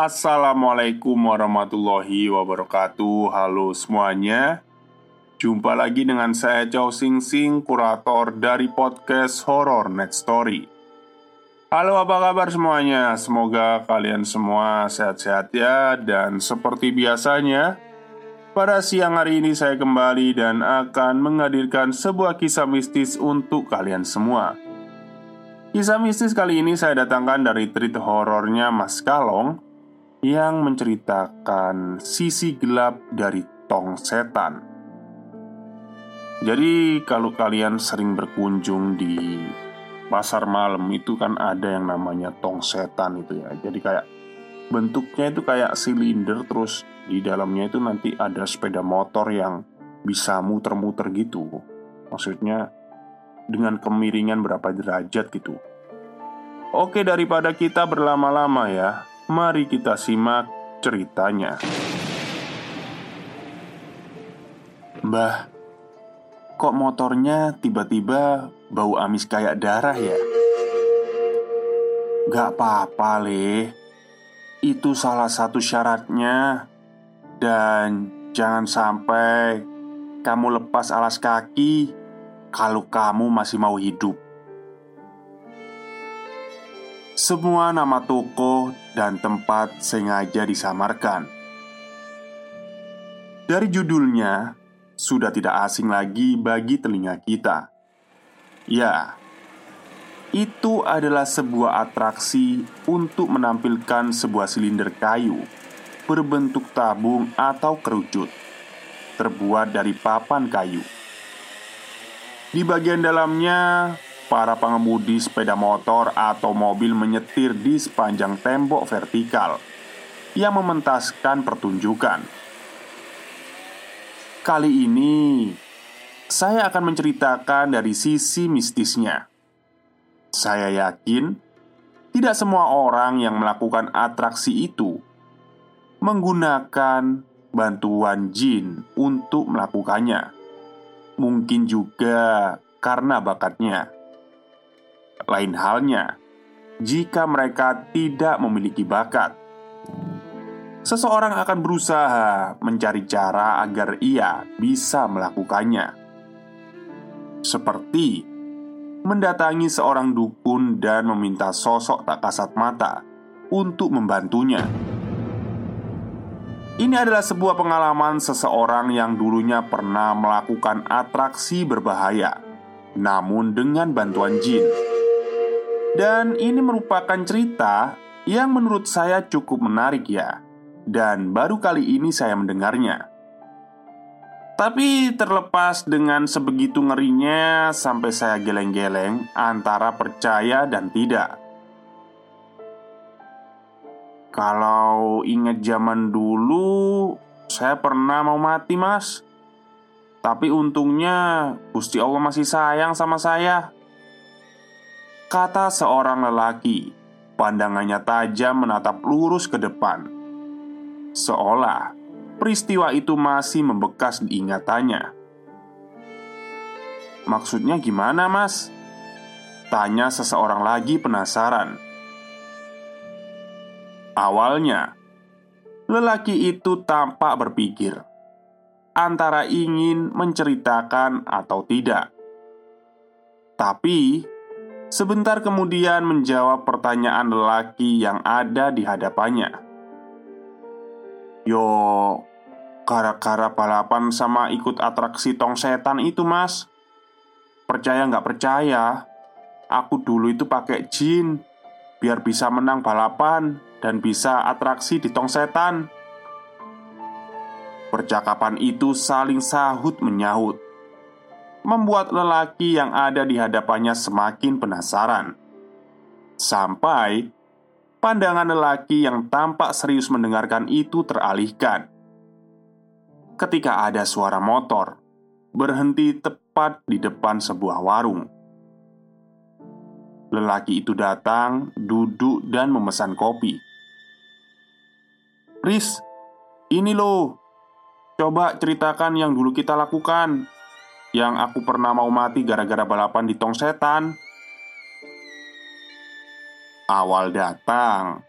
Assalamualaikum warahmatullahi wabarakatuh. Halo semuanya. Jumpa lagi dengan saya Chow Sing Sing, kurator dari podcast Horror Net Story. Halo, apa kabar semuanya? Semoga kalian semua sehat-sehat ya, dan seperti biasanya, pada siang hari ini saya kembali dan akan menghadirkan sebuah kisah mistis untuk kalian semua. Kisah mistis kali ini saya datangkan dari treat horornya Mas Kalong yang menceritakan sisi gelap dari tong setan. Jadi, kalau kalian sering berkunjung di pasar malam itu kan ada yang namanya tong setan itu ya. Jadi kayak bentuknya itu kayak silinder terus di dalamnya itu nanti ada sepeda motor yang bisa muter-muter gitu. Maksudnya dengan kemiringan berapa derajat gitu. Oke, daripada kita berlama-lama ya, Mari kita simak ceritanya. Mbah, kok motornya tiba-tiba bau amis kayak darah ya? Gak apa-apa, Le. Itu salah satu syaratnya. Dan jangan sampai kamu lepas alas kaki kalau kamu masih mau hidup. Semua nama toko dan tempat sengaja disamarkan. Dari judulnya, sudah tidak asing lagi bagi telinga kita. Ya, itu adalah sebuah atraksi untuk menampilkan sebuah silinder kayu berbentuk tabung atau kerucut, terbuat dari papan kayu. Di bagian dalamnya para pengemudi sepeda motor atau mobil menyetir di sepanjang tembok vertikal yang mementaskan pertunjukan. Kali ini, saya akan menceritakan dari sisi mistisnya. Saya yakin tidak semua orang yang melakukan atraksi itu menggunakan bantuan jin untuk melakukannya. Mungkin juga karena bakatnya. Lain halnya jika mereka tidak memiliki bakat. Seseorang akan berusaha mencari cara agar ia bisa melakukannya, seperti mendatangi seorang dukun dan meminta sosok tak kasat mata untuk membantunya. Ini adalah sebuah pengalaman seseorang yang dulunya pernah melakukan atraksi berbahaya, namun dengan bantuan jin. Dan ini merupakan cerita yang menurut saya cukup menarik ya. Dan baru kali ini saya mendengarnya. Tapi terlepas dengan sebegitu ngerinya Sampai saya geleng-geleng antara percaya dan tidak. Kalau ingat zaman dulu Saya pernah mau mati mas. Tapi untungnya Gusti Allah masih sayang sama saya Kata seorang lelaki. Pandangannya tajam menatap lurus ke depan. Seolah peristiwa itu masih membekas di ingatannya. Maksudnya gimana mas? Tanya seseorang lagi penasaran. Awalnya Lelaki itu tampak berpikir Antara ingin menceritakan atau tidak. Tapi Sebentar kemudian menjawab pertanyaan lelaki yang ada di hadapannya. Yo, gara-gara balapan sama ikut atraksi tong setan itu mas. Percaya nggak percaya? Aku dulu itu pakai jin Biar bisa menang balapan Dan bisa atraksi di tong setan. Percakapan itu saling sahut menyahut membuat lelaki yang ada di hadapannya semakin penasaran. Sampai pandangan lelaki yang tampak serius mendengarkan itu teralihkan. Ketika ada suara motor berhenti tepat di depan sebuah warung. Lelaki itu datang, duduk, dan memesan kopi. "Riz, ini loh. Coba ceritakan yang dulu kita lakukan. Yang aku pernah mau mati gara-gara balapan di tong setan." Awal datang,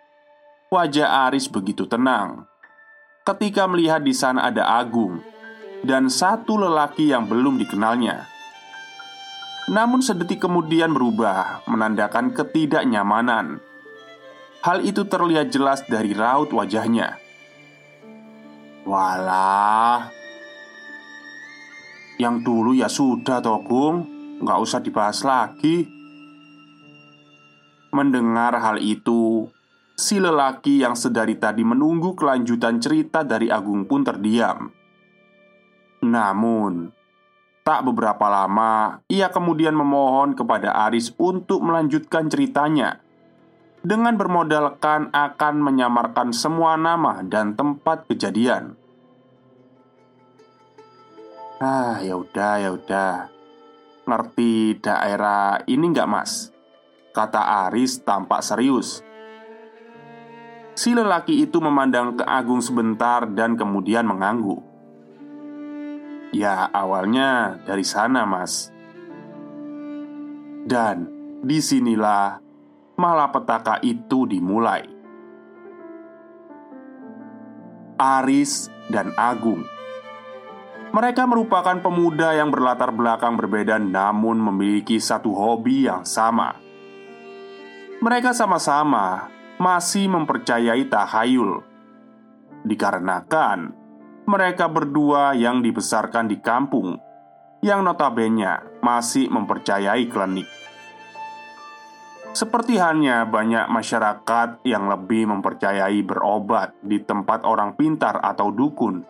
wajah Aris begitu tenang ketika melihat di sana ada Agung dan satu lelaki yang belum dikenalnya. Namun, sedetik kemudian berubah, menandakan ketidaknyamanan. Hal itu terlihat jelas dari raut wajahnya. Walah, yang dulu ya sudah, Togung, nggak usah dibahas lagi. Mendengar hal itu, si lelaki yang sedari tadi menunggu kelanjutan cerita dari Agung pun terdiam. Namun, tak beberapa lama ia kemudian memohon kepada Aris untuk melanjutkan ceritanya dengan bermodalkan akan menyamarkan semua nama dan tempat kejadian. Ah, ya udah, ya udah. Ngerti daerah ini nggak, Mas? Kata Aris tampak serius. Si lelaki itu memandang ke Agung sebentar dan kemudian mengangguk. Ya awalnya dari sana mas. Dan di sinilah malapetaka itu dimulai. Aris dan Agung mereka merupakan pemuda yang berlatar belakang berbeda, namun memiliki satu hobi yang sama, mereka sama-sama masih mempercayai tahayul, dikarenakan mereka berdua yang dibesarkan di kampung yang notabene masih mempercayai klinik. Seperti halnya banyak masyarakat yang lebih mempercayai berobat di tempat orang pintar atau dukun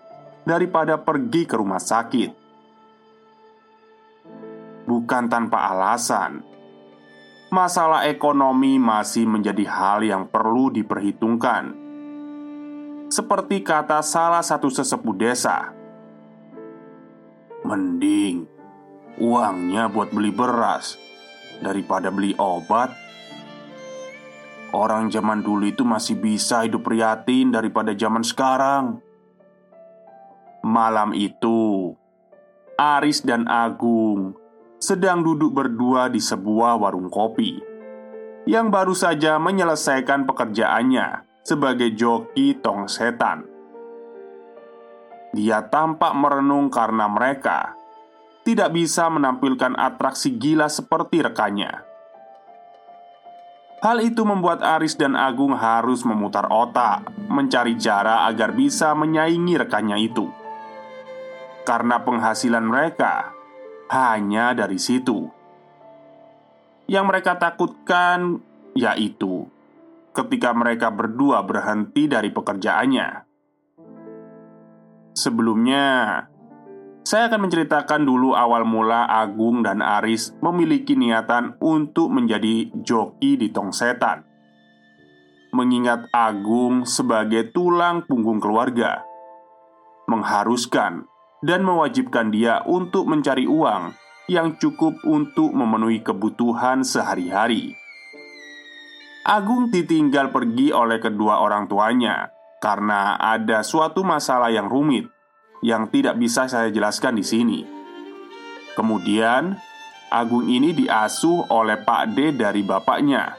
daripada pergi ke rumah sakit. Bukan tanpa alasan, masalah ekonomi masih menjadi hal yang perlu diperhitungkan. Seperti kata salah satu sesepuh desa, "Mending uangnya buat beli beras daripada beli obat." Orang zaman dulu itu masih bisa hidup prihatin daripada zaman sekarang. Malam itu, Aris dan Agung sedang duduk berdua di sebuah warung kopi yang baru saja menyelesaikan pekerjaannya sebagai joki tong setan. Dia tampak merenung karena mereka tidak bisa menampilkan atraksi gila seperti rekannya. Hal itu membuat Aris dan Agung harus memutar otak, mencari cara agar bisa menyaingi rekannya itu. Karena penghasilan mereka hanya dari situ. Yang mereka takutkan yaitu ketika mereka berdua berhenti dari pekerjaannya. Sebelumnya, saya akan menceritakan dulu awal mula Agung dan Aris memiliki niatan untuk menjadi joki di tong setan. Mengingat Agung sebagai tulang punggung keluarga, mengharuskan dan mewajibkan dia untuk mencari uang yang cukup untuk memenuhi kebutuhan sehari-hari. Agung ditinggal pergi oleh kedua orang tuanya karena ada suatu masalah yang rumit yang tidak bisa saya jelaskan di sini. Kemudian, Agung ini diasuh oleh Pak D dari bapaknya.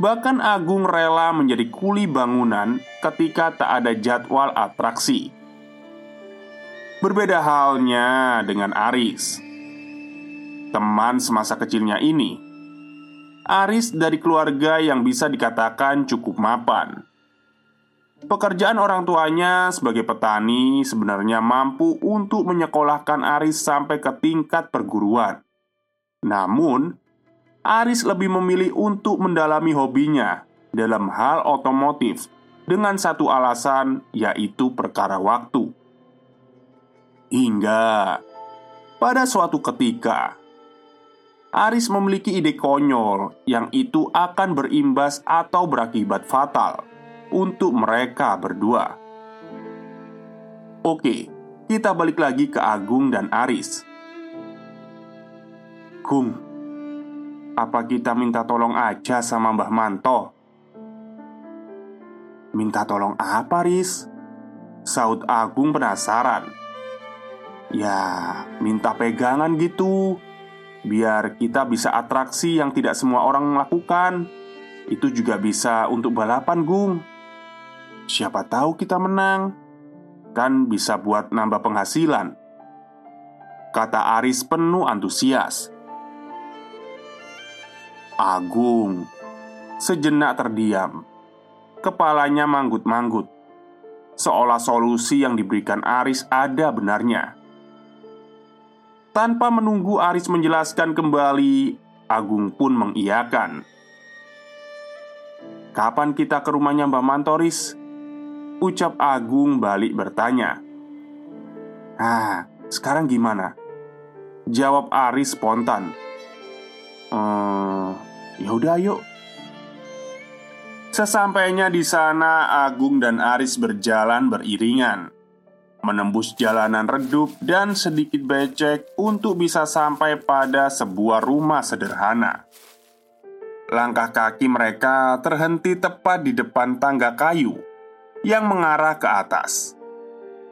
Bahkan Agung rela menjadi kuli bangunan ketika tak ada jadwal atraksi. Berbeda halnya dengan Aris Teman semasa kecilnya ini Aris dari keluarga yang bisa dikatakan cukup mapan Pekerjaan orang tuanya sebagai petani sebenarnya mampu untuk menyekolahkan Aris sampai ke tingkat perguruan. Namun, Aris lebih memilih untuk mendalami hobinya dalam hal otomotif dengan satu alasan, yaitu perkara waktu. Hingga pada suatu ketika, Aris memiliki ide konyol yang itu akan berimbas atau berakibat fatal untuk mereka berdua. Oke, kita balik lagi ke Agung dan Aris. Gung, apa kita minta tolong aja sama Mbah Manto? Minta tolong apa, Riz? Saud Agung penasaran. Ya, minta pegangan gitu. Biar kita bisa atraksi yang tidak semua orang lakukan. Itu juga bisa untuk balapan, Gung. Siapa tahu kita menang. Kan bisa buat nambah penghasilan. Kata Aris penuh antusias. Agung Sejenak terdiam. Kepalanya manggut-manggut. Seolah solusi yang diberikan Aris ada benarnya tanpa menunggu Aris menjelaskan kembali, Agung pun mengiyakan. "Kapan kita ke rumahnya Mbak Mantoris?" Ucap Agung balik bertanya. "Ah, sekarang gimana?" Jawab Aris spontan. "Eh, ya udah yuk." Sesampainya di sana, Agung dan Aris berjalan beriringan menembus jalanan redup dan sedikit becek untuk bisa sampai pada sebuah rumah sederhana. Langkah kaki mereka terhenti tepat di depan tangga kayu yang mengarah ke atas,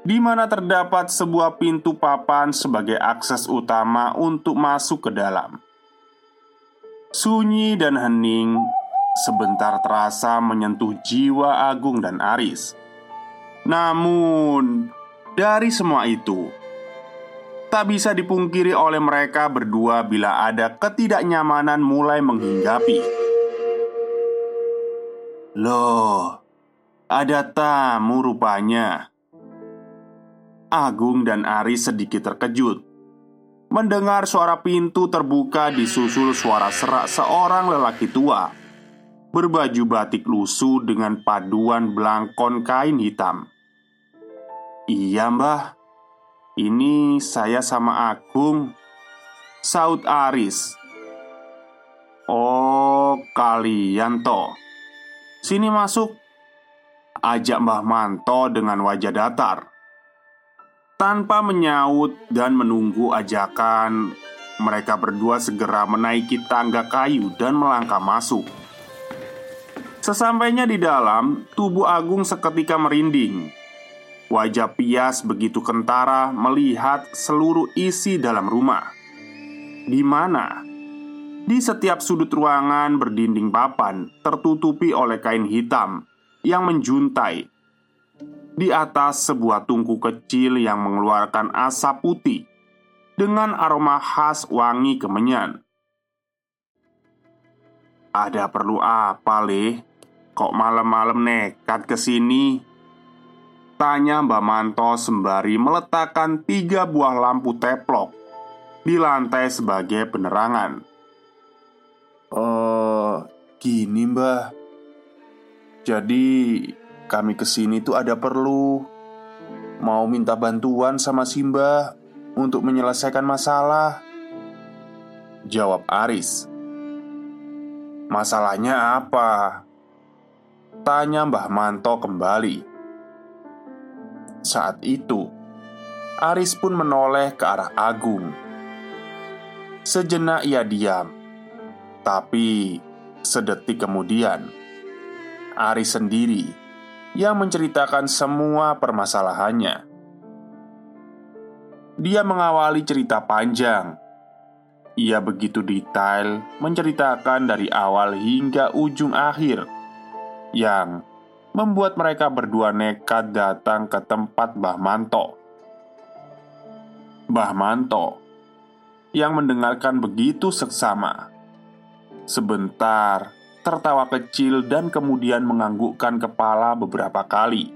di mana terdapat sebuah pintu papan sebagai akses utama untuk masuk ke dalam. Sunyi dan hening sebentar terasa menyentuh jiwa Agung dan Aris. Namun, dari semua itu, tak bisa dipungkiri oleh mereka berdua bila ada ketidaknyamanan mulai menghinggapi. Loh, ada tamu rupanya. Agung dan Ari sedikit terkejut mendengar suara pintu terbuka disusul suara serak seorang lelaki tua berbaju batik lusuh dengan paduan belangkon kain hitam. Iya mbah. Ini saya sama Agung Saud Aris. Oh kalian toh. Sini masuk. Ajak Mbah Manto dengan wajah datar. Tanpa menyaut dan menunggu ajakan Mereka berdua segera menaiki tangga kayu dan melangkah masuk. Sesampainya di dalam, tubuh Agung seketika merinding Wajah Pias begitu kentara melihat seluruh isi dalam rumah. Di mana? Di setiap sudut ruangan berdinding papan tertutupi oleh kain hitam yang menjuntai. Di atas sebuah tungku kecil yang mengeluarkan asap putih dengan aroma khas wangi kemenyan. Ada perlu apa, Leh? Kok malam-malam nekat ke sini? Tanya Mbak Manto sembari meletakkan tiga buah lampu teplok di lantai sebagai penerangan. Oh, gini mbah. Jadi kami ke sini tuh ada perlu. Mau minta bantuan sama Simba Untuk menyelesaikan masalah? Jawab Aris. Masalahnya apa? Tanya Mbah Manto kembali saat itu, Aris pun menoleh ke arah Agung. Sejenak ia diam, tapi sedetik kemudian Aris sendiri yang menceritakan semua permasalahannya. Dia mengawali cerita panjang. Ia begitu detail menceritakan dari awal hingga ujung akhir yang membuat mereka berdua nekat datang ke tempat Mbah Manto. Mbah Manto yang mendengarkan begitu seksama. Sebentar tertawa kecil dan kemudian menganggukkan kepala beberapa kali.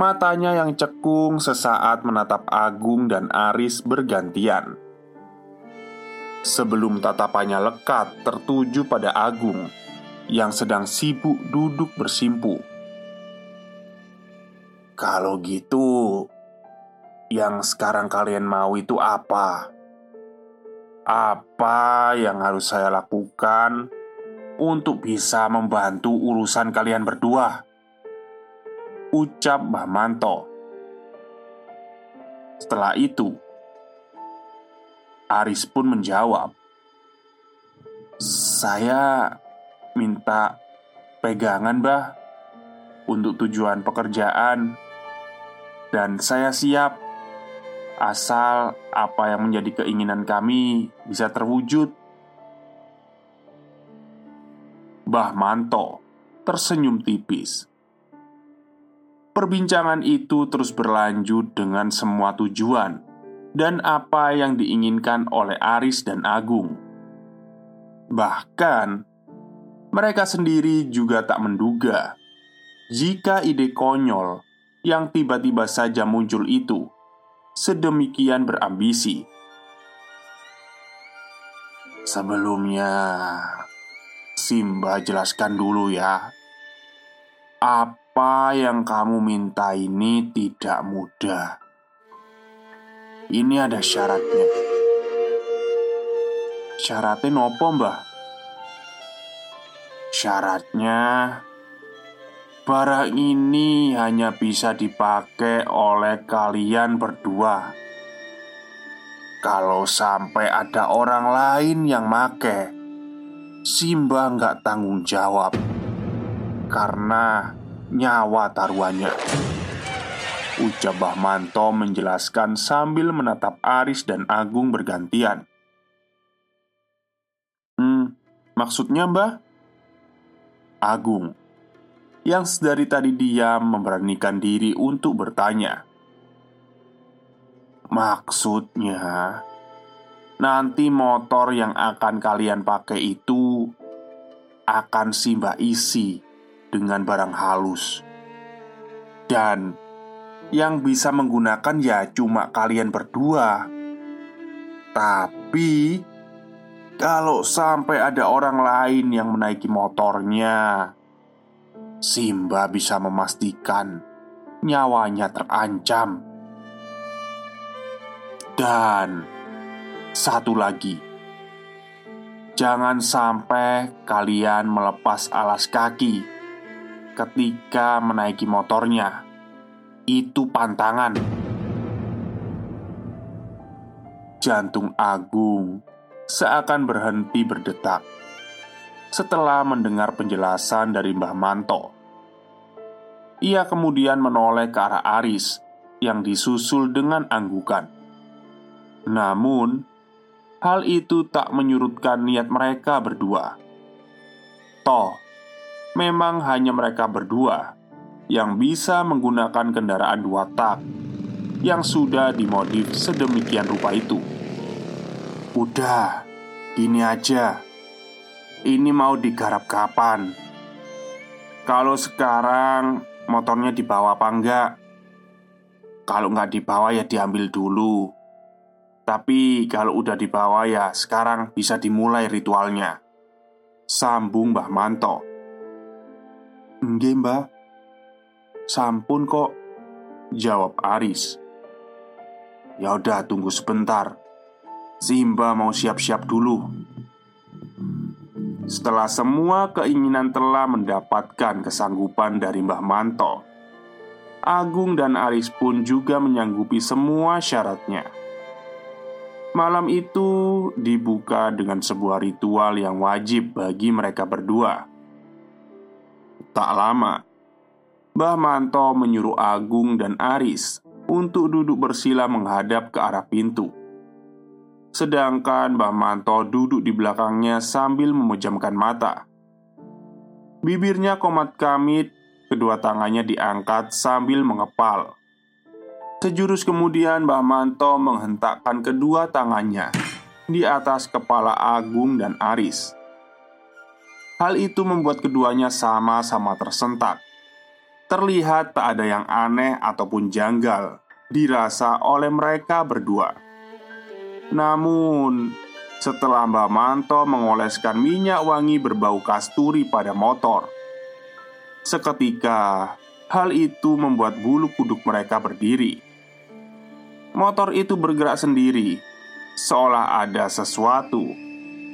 Matanya yang cekung sesaat menatap Agung dan Aris bergantian. Sebelum tatapannya lekat tertuju pada Agung, yang sedang sibuk duduk bersimpu. Kalau gitu, yang sekarang kalian mau itu apa? Apa yang harus saya lakukan untuk bisa membantu urusan kalian berdua? Ucap Mbah Manto. Setelah itu, Aris pun menjawab, "Saya minta pegangan, Mbah, untuk tujuan pekerjaan, dan saya siap asal apa yang menjadi keinginan kami bisa terwujud." Mbah Manto tersenyum tipis. Perbincangan itu terus berlanjut dengan semua tujuan dan apa yang diinginkan oleh Aris dan Agung. Bahkan, mereka sendiri juga tak menduga jika ide konyol yang tiba-tiba saja muncul itu sedemikian berambisi. Sebelumnya, Simba jelaskan dulu ya. Apa yang kamu minta ini tidak mudah. Ini ada syaratnya. Syaratnya nopo, Mbah? Syaratnya barang ini hanya bisa dipakai oleh kalian berdua. Kalau sampai ada orang lain yang make, Simba nggak tanggung jawab karena nyawa taruhannya. Ucap Bah Manto menjelaskan sambil menatap Aris dan Agung bergantian. Hmm, maksudnya Mbah? Agung yang sedari tadi diam memberanikan diri untuk bertanya. Maksudnya, nanti motor yang akan kalian pakai itu akan Simba isi dengan barang halus, dan yang bisa menggunakan ya cuma kalian berdua. Tapi kalau sampai ada orang lain yang menaiki motornya, Simba bisa memastikan nyawanya terancam. Dan satu lagi, jangan sampai kalian melepas alas kaki ketika menaiki motornya. Itu pantangan. Jantung Agung seakan berhenti berdetak setelah mendengar penjelasan dari Mbah Manto. Ia kemudian menoleh ke arah Aris yang disusul dengan anggukan. Namun, hal itu tak menyurutkan niat mereka berdua. Toh, memang hanya mereka berdua yang bisa menggunakan kendaraan dua tak yang sudah dimodif sedemikian rupa itu. Udah, gini aja. Ini mau digarap kapan? Kalau sekarang motornya dibawa apa enggak? Kalau nggak dibawa ya diambil dulu. Tapi kalau udah dibawa ya sekarang bisa dimulai ritualnya. Sambung Mbah Manto. Nggih, Mbah. Sampun kok. Jawab Aris. Ya udah tunggu sebentar. Simba mau siap-siap dulu. Setelah semua keinginan telah mendapatkan kesanggupan dari Mbah Manto, Agung dan Aris pun juga menyanggupi semua syaratnya. Malam itu dibuka dengan sebuah ritual yang wajib bagi mereka berdua Tak lama, Mbah Manto menyuruh Agung dan Aris untuk duduk bersila menghadap ke arah pintu. Sedangkan Mbah Manto duduk di belakangnya sambil memejamkan mata. Bibirnya komat kamit, kedua tangannya diangkat sambil mengepal. Sejurus kemudian Mbah Manto menghentakkan kedua tangannya di atas kepala Agung dan Aris. Hal itu membuat keduanya sama-sama tersentak. Terlihat tak ada yang aneh ataupun janggal dirasa oleh mereka berdua. Namun, setelah Mbak Manto mengoleskan minyak wangi berbau kasturi pada motor, seketika hal itu membuat bulu kuduk mereka berdiri. Motor itu bergerak sendiri seolah ada sesuatu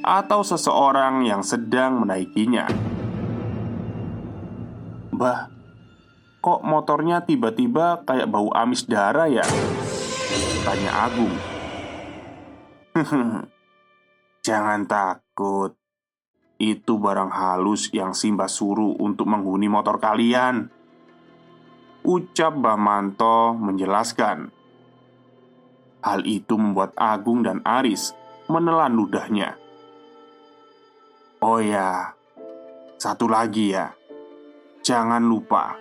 atau seseorang yang sedang menaikinya. Bah, kok motornya tiba-tiba kayak bau amis darah ya? Tanya Agung. Jangan takut. Itu barang halus yang Simba suruh untuk menghuni motor kalian. Ucap Mbah Manto menjelaskan. Hal itu membuat Agung dan Aris menelan ludahnya. Oh ya, satu lagi ya. Jangan lupa,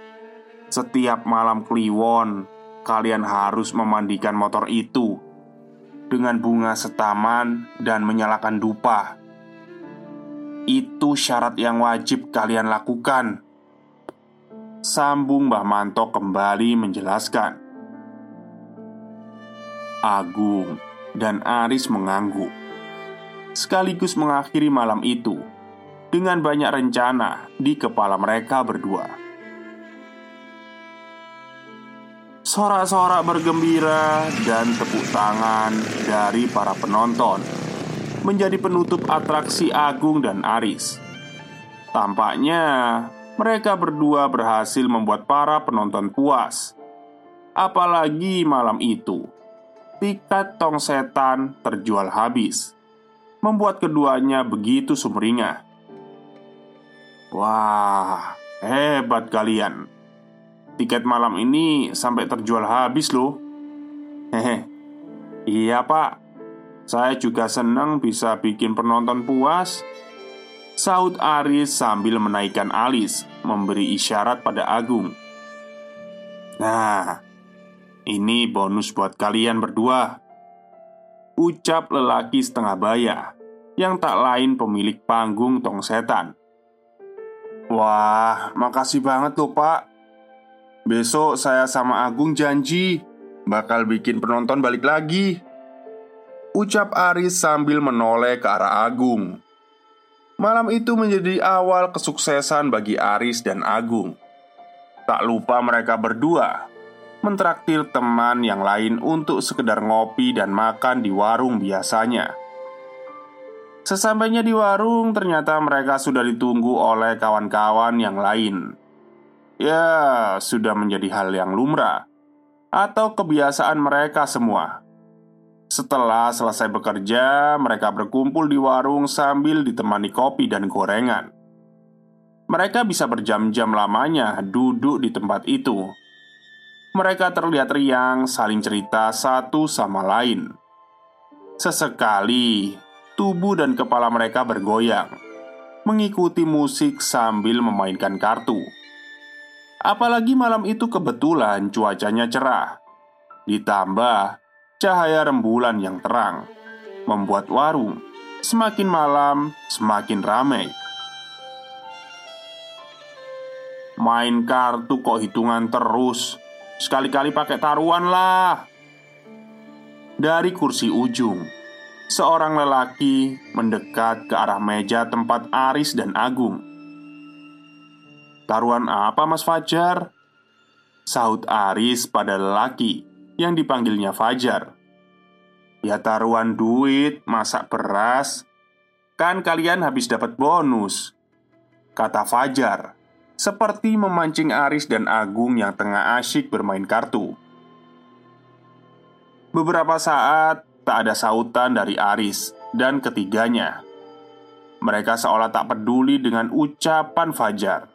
setiap malam kliwon, kalian harus memandikan motor itu dengan bunga setaman dan menyalakan dupa. Itu syarat yang wajib kalian lakukan. Sambung Mbah Manto kembali menjelaskan. Agung dan Aris mengangguk, sekaligus mengakhiri malam itu dengan banyak rencana di kepala mereka berdua. Sorak-sorak bergembira dan tepuk tangan dari para penonton menjadi penutup atraksi Agung dan Aris. Tampaknya mereka berdua berhasil membuat para penonton puas. Apalagi malam itu, tiket tong setan terjual habis, membuat keduanya begitu sumringah. Wah, hebat kalian. Tiket malam ini sampai terjual habis loh. Hehe. Iya, Pak. Saya juga senang bisa bikin penonton puas. Saud Aris sambil menaikkan alis, memberi isyarat pada Agung. Nah, ini bonus buat kalian berdua. Ucap lelaki setengah baya yang tak lain pemilik panggung Tong Setan. Wah, makasih banget loh pak Besok saya sama Agung janji Bakal bikin penonton balik lagi. Ucap Aris sambil menoleh ke arah Agung. Malam itu menjadi awal kesuksesan bagi Aris dan Agung. Tak lupa mereka berdua Mentraktir teman yang lain untuk sekedar ngopi dan makan di warung biasanya. Sesampainya di warung, ternyata mereka sudah ditunggu oleh kawan-kawan yang lain. Ya, sudah menjadi hal yang lumrah atau kebiasaan mereka semua. Setelah selesai bekerja, mereka berkumpul di warung sambil ditemani kopi dan gorengan. Mereka bisa berjam-jam lamanya duduk di tempat itu. Mereka terlihat riang, saling cerita satu sama lain. Sesekali tubuh dan kepala mereka bergoyang, mengikuti musik sambil memainkan kartu. Apalagi malam itu kebetulan cuacanya cerah, ditambah cahaya rembulan yang terang, membuat warung semakin malam semakin ramai. Main kartu kok hitungan terus Sekali-kali pakai taruhan lah Dari kursi ujung seorang lelaki mendekat ke arah meja tempat Aris dan Agung. "Taruhan apa, Mas Fajar?" Sahut Aris pada lelaki yang dipanggilnya Fajar. "Ya taruhan duit, masak beras. Kan kalian habis dapat bonus." Kata Fajar, seperti memancing Aris dan Agung yang tengah asyik bermain kartu. Beberapa saat Tak ada sautan dari Aris dan ketiganya. Mereka seolah tak peduli dengan ucapan Fajar.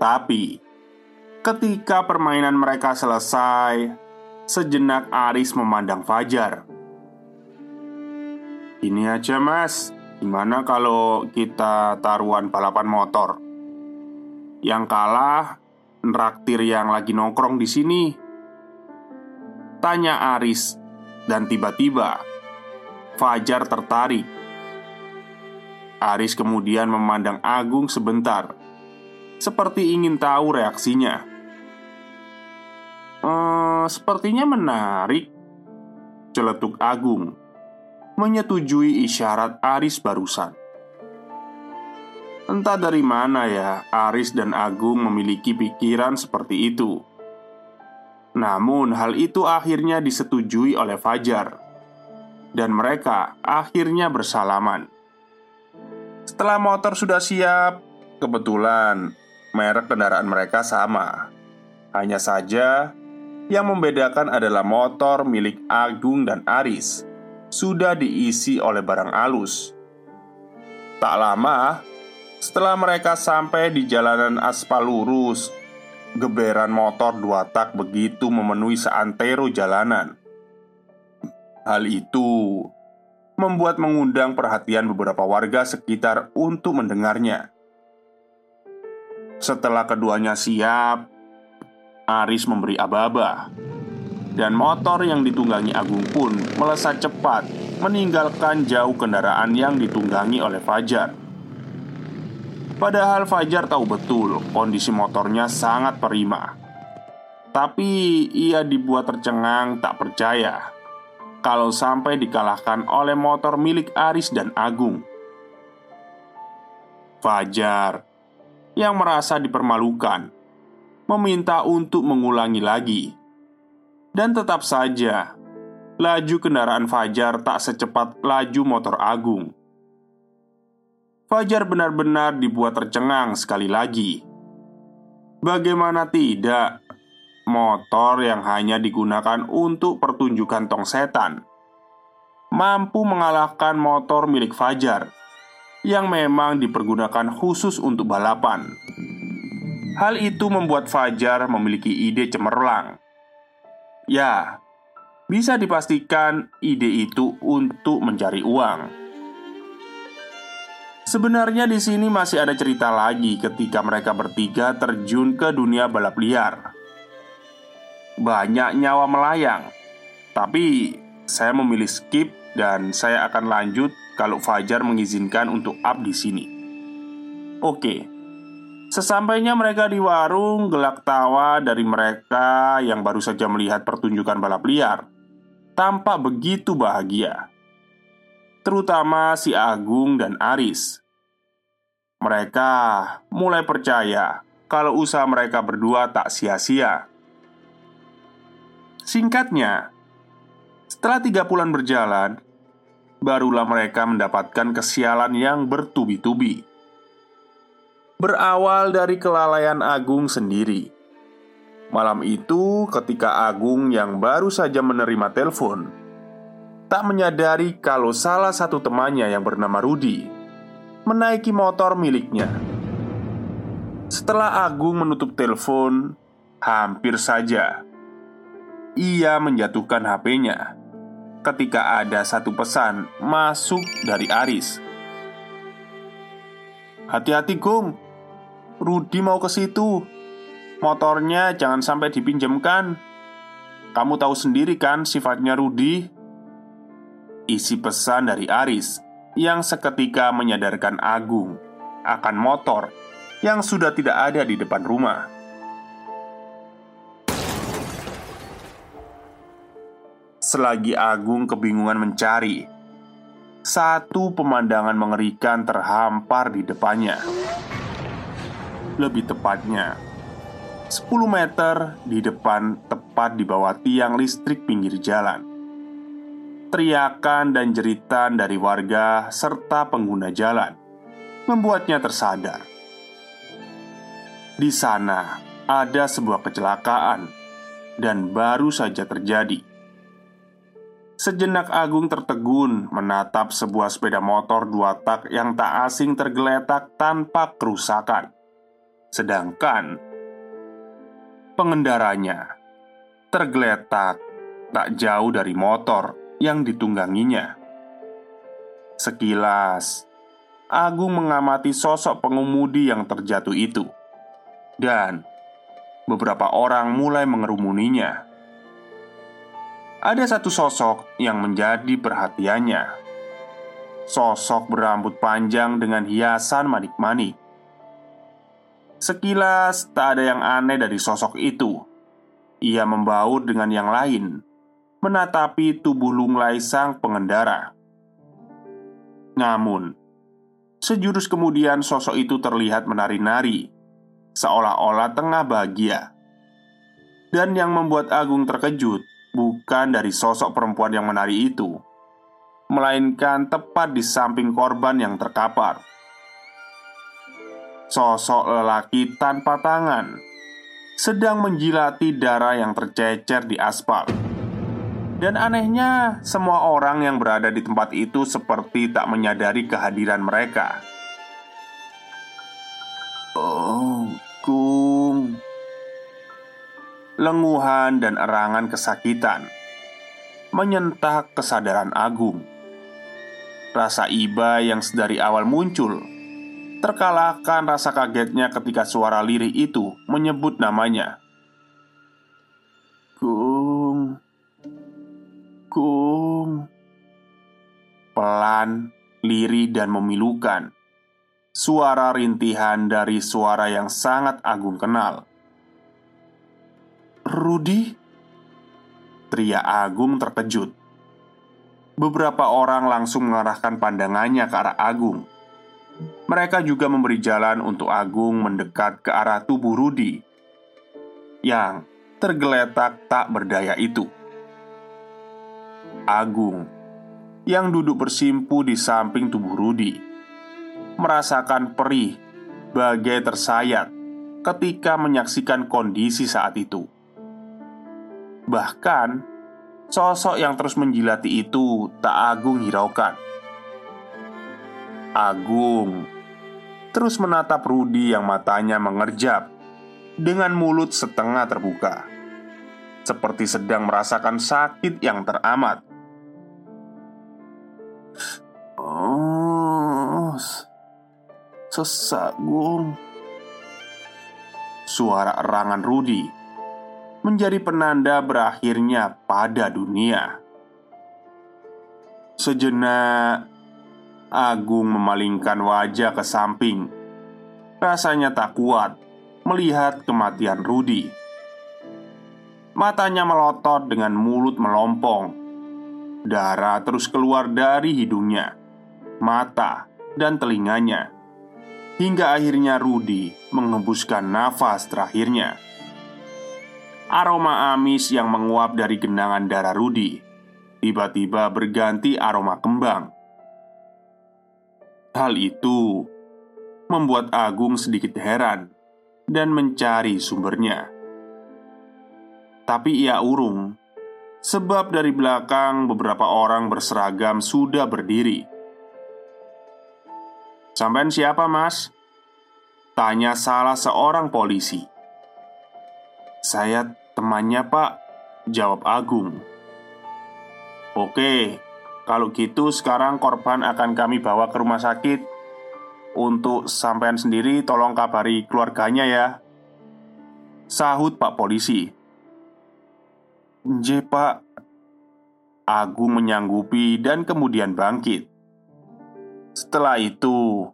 Tapi, ketika permainan mereka selesai, sejenak Aris memandang Fajar. Ini aja mas, gimana kalau kita taruhan balapan motor? Yang kalah, neraktir yang lagi nongkrong di sini. Tanya Aris dan tiba-tiba Fajar tertarik. Aris kemudian memandang Agung sebentar, seperti ingin tahu reaksinya. ehm, sepertinya menarik, celetuk Agung, menyetujui isyarat Aris barusan. Entah dari mana ya, Aris dan Agung memiliki pikiran seperti itu. Namun, hal itu akhirnya disetujui oleh Fajar. dan mereka akhirnya bersalaman. Setelah motor sudah siap, kebetulan merek kendaraan mereka sama. Hanya saja, yang membedakan adalah motor milik Agung dan Aris sudah diisi oleh barang alus. Tak lama, setelah mereka sampai di jalanan aspal lurus, geberan motor dua tak begitu memenuhi seantero jalanan. Hal itu membuat mengundang perhatian beberapa warga sekitar untuk mendengarnya. Setelah keduanya siap, Aris memberi aba-aba dan motor yang ditunggangi Agung pun melesat cepat, meninggalkan jauh kendaraan yang ditunggangi oleh Fajar. Padahal Fajar tahu betul kondisi motornya sangat prima. Tapi ia dibuat tercengang tak percaya kalau sampai dikalahkan oleh motor milik Aris dan Agung. Fajar yang merasa dipermalukan meminta untuk mengulangi lagi, dan tetap saja laju kendaraan Fajar tak secepat laju motor Agung. Fajar benar-benar dibuat tercengang sekali lagi. Bagaimana tidak, motor yang hanya digunakan untuk pertunjukan tong setan mampu mengalahkan motor milik Fajar yang memang dipergunakan khusus untuk balapan. Hal itu membuat Fajar memiliki ide cemerlang. Ya, bisa dipastikan ide itu untuk mencari uang. Sebenarnya di sini masih ada cerita lagi ketika mereka bertiga terjun ke dunia balap liar banyak nyawa melayang. Tapi saya memilih skip dan saya akan lanjut kalau Fajar mengizinkan untuk up di sini. Oke. Sesampainya mereka di warung, gelak tawa dari mereka yang baru saja melihat pertunjukan balap liar tampak begitu bahagia. Terutama si Agung dan Aris. Mereka mulai percaya kalau usaha mereka berdua tak sia-sia. Singkatnya, setelah tiga bulan berjalan, barulah mereka mendapatkan kesialan yang bertubi-tubi. Berawal dari kelalaian Agung sendiri. Malam itu, ketika Agung yang baru saja menerima telepon, tak menyadari kalau salah satu temannya yang bernama Rudi menaiki motor miliknya. Setelah Agung menutup telepon, hampir saja ia menjatuhkan HP-nya ketika ada satu pesan masuk dari Aris. Hati-hati, Gung. Rudi mau ke situ. Motornya jangan sampai dipinjamkan. Kamu tahu sendiri kan sifatnya Rudi? Isi pesan dari Aris yang seketika menyadarkan Agung akan motor yang sudah tidak ada di depan rumah. Selagi Agung kebingungan mencari, satu pemandangan mengerikan terhampar di depannya. Lebih tepatnya, 10 meter di depan tepat di bawah tiang listrik pinggir jalan. Teriakan dan jeritan dari warga serta pengguna jalan membuatnya tersadar. Di sana ada sebuah kecelakaan dan baru saja terjadi. Sejenak Agung tertegun menatap sebuah sepeda motor dua tak yang tak asing tergeletak tanpa kerusakan. Sedangkan pengendaranya tergeletak tak jauh dari motor yang ditungganginya. Sekilas, Agung mengamati sosok pengemudi yang terjatuh itu, dan beberapa orang mulai mengerumuninya ada satu sosok yang menjadi perhatiannya. Sosok berambut panjang dengan hiasan manik-manik. Sekilas tak ada yang aneh dari sosok itu. Ia membaur dengan yang lain, menatapi tubuh lunglai sang pengendara. Namun, sejurus kemudian sosok itu terlihat menari-nari, seolah-olah tengah bahagia. Dan yang membuat Agung terkejut bukan dari sosok perempuan yang menari itu, melainkan tepat di samping korban yang terkapar. Sosok lelaki tanpa tangan sedang menjilati darah yang tercecer di aspal. Dan anehnya, semua orang yang berada di tempat itu seperti tak menyadari kehadiran mereka. Oh, Gung. Lenguhan dan erangan kesakitan menyentak kesadaran Agung. Rasa iba yang sedari awal muncul terkalahkan rasa kagetnya ketika suara lirih itu menyebut namanya. Gung, Gung, pelan, lirih, dan memilukan. Suara rintihan dari suara yang sangat Agung kenal. Rudi, teriak Agung terkejut. Beberapa orang langsung mengarahkan pandangannya ke arah Agung. Mereka juga memberi jalan untuk Agung mendekat ke arah tubuh Rudi yang tergeletak tak berdaya itu. Agung yang duduk bersimpu di samping tubuh Rudi merasakan perih bagai tersayat ketika menyaksikan kondisi saat itu. Bahkan, sosok yang terus menjilati itu tak Agung hiraukan. Agung terus menatap Rudi yang matanya mengerjap dengan mulut setengah terbuka, seperti sedang merasakan sakit yang teramat. Oh, Sesak, Gung Suara erangan Rudi Menjadi penanda berakhirnya pada dunia. Sejenak Agung memalingkan wajah ke samping. Rasanya tak kuat Melihat kematian Rudi. Matanya melotot dengan mulut melompong. Darah terus keluar dari hidungnya Mata dan telinganya. Hingga akhirnya Rudi mengembuskan nafas terakhirnya Aroma amis yang menguap dari genangan darah Rudi Tiba-tiba berganti aroma kembang Hal itu membuat Agung sedikit heran dan mencari sumbernya. Tapi ia urung, sebab dari belakang beberapa orang berseragam sudah berdiri. Sampai siapa mas? Tanya salah seorang polisi Saya temannya pak Jawab Agung. Oke Kalau gitu sekarang korban akan kami bawa ke rumah sakit. Untuk sampean sendiri tolong kabari keluarganya ya. Sahut pak polisi. Nje pak. Agung menyanggupi dan kemudian bangkit. Setelah itu,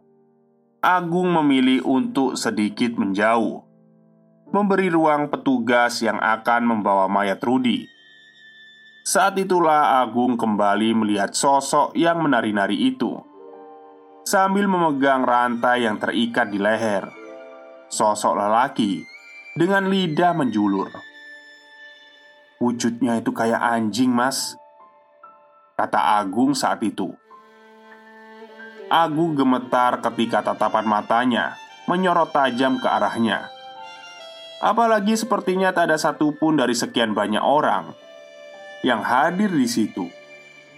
Agung memilih untuk sedikit menjauh, memberi ruang petugas yang akan membawa mayat Rudi. Saat itulah Agung kembali melihat sosok yang menari-nari itu sambil memegang rantai yang terikat di leher. Sosok lelaki dengan lidah menjulur. Wujudnya itu kayak anjing, Mas, kata Agung saat itu. Agung gemetar ketika tatapan matanya menyorot tajam ke arahnya. Apalagi sepertinya tak ada satupun dari sekian banyak orang yang hadir di situ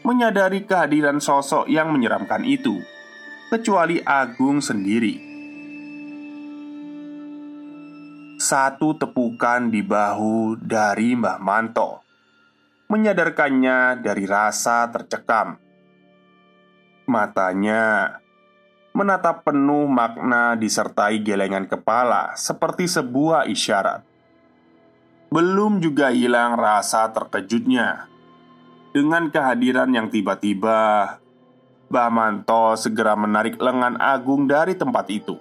menyadari kehadiran sosok yang menyeramkan itu, kecuali Agung sendiri. Satu tepukan di bahu dari Mbah Manto menyadarkannya dari rasa tercekam Matanya menatap penuh makna disertai gelengan kepala seperti sebuah isyarat. Belum juga hilang rasa terkejutnya dengan kehadiran yang tiba-tiba. Mbah Manto segera menarik lengan Agung dari tempat itu.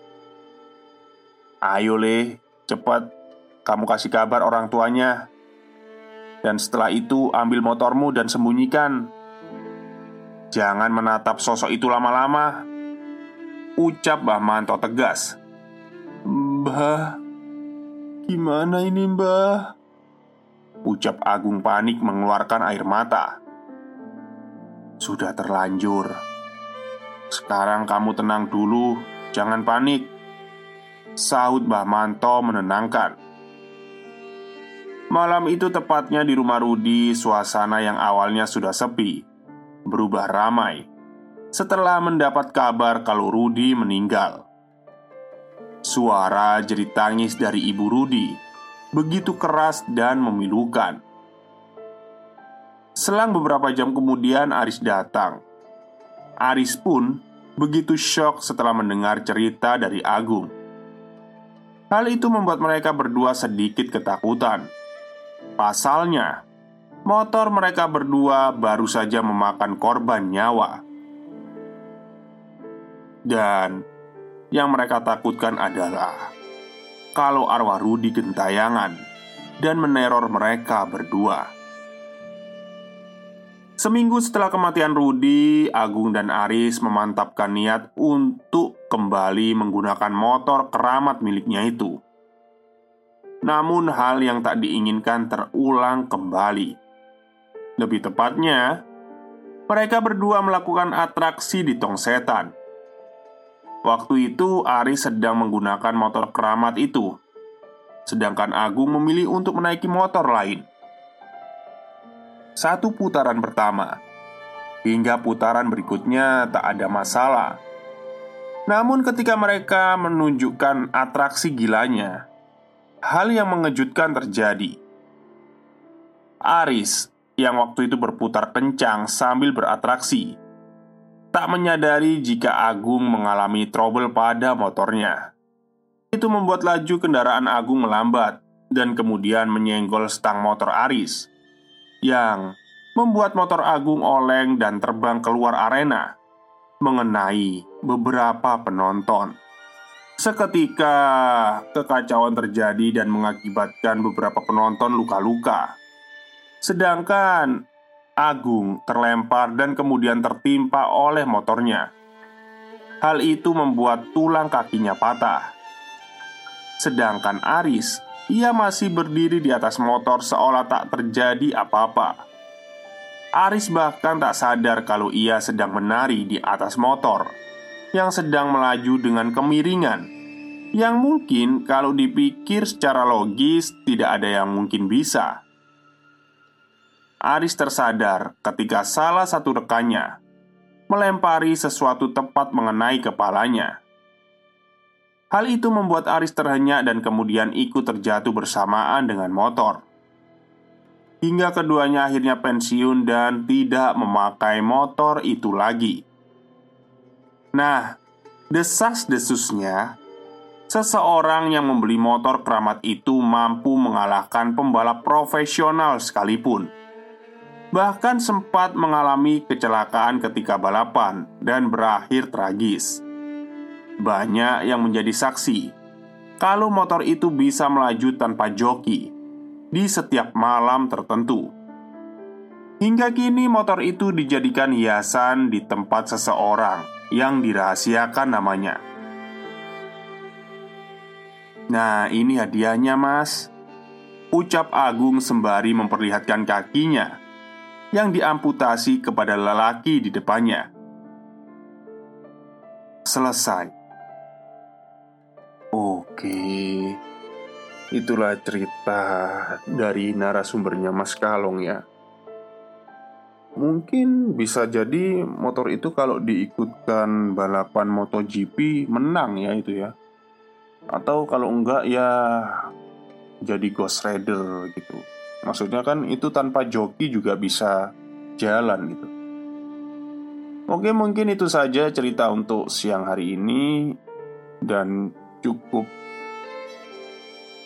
"Ayo, Le, cepat kamu kasih kabar orang tuanya." Dan setelah itu ambil motormu dan sembunyikan Jangan menatap sosok itu lama-lama Ucap Mbah Manto tegas Mbah Gimana ini mbah? Ucap Agung panik mengeluarkan air mata Sudah terlanjur. Sekarang kamu tenang dulu, jangan panik. Sahut Mbah Manto menenangkan. Malam itu tepatnya di rumah Rudi, suasana yang awalnya sudah sepi berubah ramai setelah mendapat kabar kalau Rudi meninggal. Suara jerit tangis dari ibu Rudi begitu keras dan memilukan. Selang beberapa jam kemudian Aris datang. Aris pun begitu shock setelah mendengar cerita dari Agung. Hal itu membuat mereka berdua sedikit ketakutan. Pasalnya, motor mereka berdua baru saja memakan korban nyawa. Dan yang mereka takutkan adalah kalau arwah Rudi gentayangan dan meneror mereka berdua. Seminggu setelah kematian Rudi, Agung dan Aris memantapkan niat untuk kembali menggunakan motor keramat miliknya itu. Namun, hal yang tak diinginkan terulang kembali. Lebih tepatnya, mereka berdua melakukan atraksi di tong setan. Waktu itu, Aris sedang menggunakan motor keramat itu, sedangkan Agung memilih untuk menaiki motor lain. Satu putaran pertama hingga putaran berikutnya tak ada masalah. Namun, ketika mereka menunjukkan atraksi gilanya, hal yang mengejutkan terjadi. Aris yang waktu itu berputar kencang sambil beratraksi. Tak menyadari jika Agung mengalami trouble pada motornya. Itu membuat laju kendaraan Agung melambat dan kemudian menyenggol stang motor Aris yang membuat motor Agung oleng dan terbang keluar arena mengenai beberapa penonton. Seketika kekacauan terjadi dan mengakibatkan beberapa penonton luka-luka. Sedangkan Agung terlempar dan kemudian tertimpa oleh motornya. Hal itu membuat tulang kakinya patah. Sedangkan Aris, ia masih berdiri di atas motor seolah tak terjadi apa-apa. Aris bahkan tak sadar kalau ia sedang menari di atas motor yang sedang melaju dengan kemiringan, yang mungkin kalau dipikir secara logis tidak ada yang mungkin bisa. Aris tersadar ketika salah satu rekannya melempari sesuatu tepat mengenai kepalanya. Hal itu membuat Aris terhenyak dan kemudian ikut terjatuh bersamaan dengan motor. Hingga keduanya akhirnya pensiun dan tidak memakai motor itu lagi. Nah, desas-desusnya Seseorang yang membeli motor keramat itu mampu mengalahkan pembalap profesional sekalipun bahkan sempat mengalami kecelakaan ketika balapan dan berakhir tragis. Banyak yang menjadi saksi kalau motor itu bisa melaju tanpa joki di setiap malam tertentu. Hingga kini, motor itu dijadikan hiasan di tempat seseorang yang dirahasiakan namanya. Nah, ini hadiahnya, Mas. Ucap Agung sembari memperlihatkan kakinya yang diamputasi kepada lelaki di depannya. Selesai. Oke, itulah cerita dari narasumbernya Mas Kalong ya. Mungkin bisa jadi motor itu kalau diikutkan balapan MotoGP menang ya itu ya. Atau kalau enggak ya jadi Ghost Rider gitu. Maksudnya kan itu tanpa joki juga bisa jalan gitu. Oke mungkin itu saja cerita untuk siang hari ini Dan cukup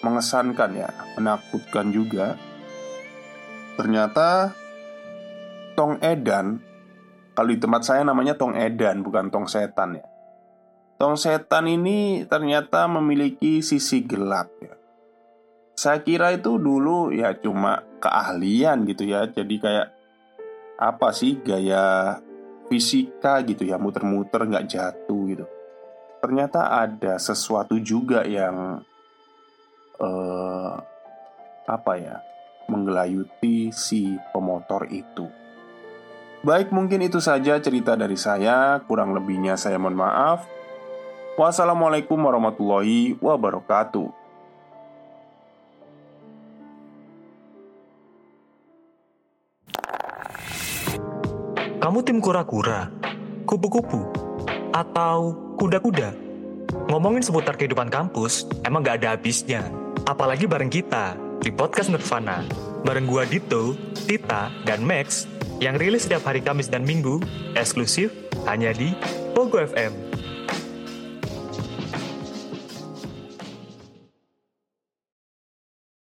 mengesankan ya Menakutkan juga. Ternyata Tong Edan Kalau di tempat saya namanya Tong Edan bukan Tong Setan ya. Tong Setan ini ternyata memiliki sisi gelap ya saya kira itu dulu ya cuma keahlian gitu ya Jadi kayak apa sih gaya fisika gitu ya Muter-muter nggak jatuh gitu Ternyata ada sesuatu juga yang eh, Apa ya Menggelayuti si pemotor itu Baik, mungkin itu saja cerita dari saya. Kurang lebihnya, saya mohon maaf. Wassalamualaikum warahmatullahi wabarakatuh. Kamu tim kura-kura, kupu-kupu, atau kuda-kuda? Ngomongin seputar kehidupan kampus, emang gak ada habisnya. Apalagi bareng kita, di Podcast Nirvana. Bareng gua Dito, Tita, dan Max, yang rilis setiap hari Kamis dan Minggu, eksklusif hanya di Pogo FM.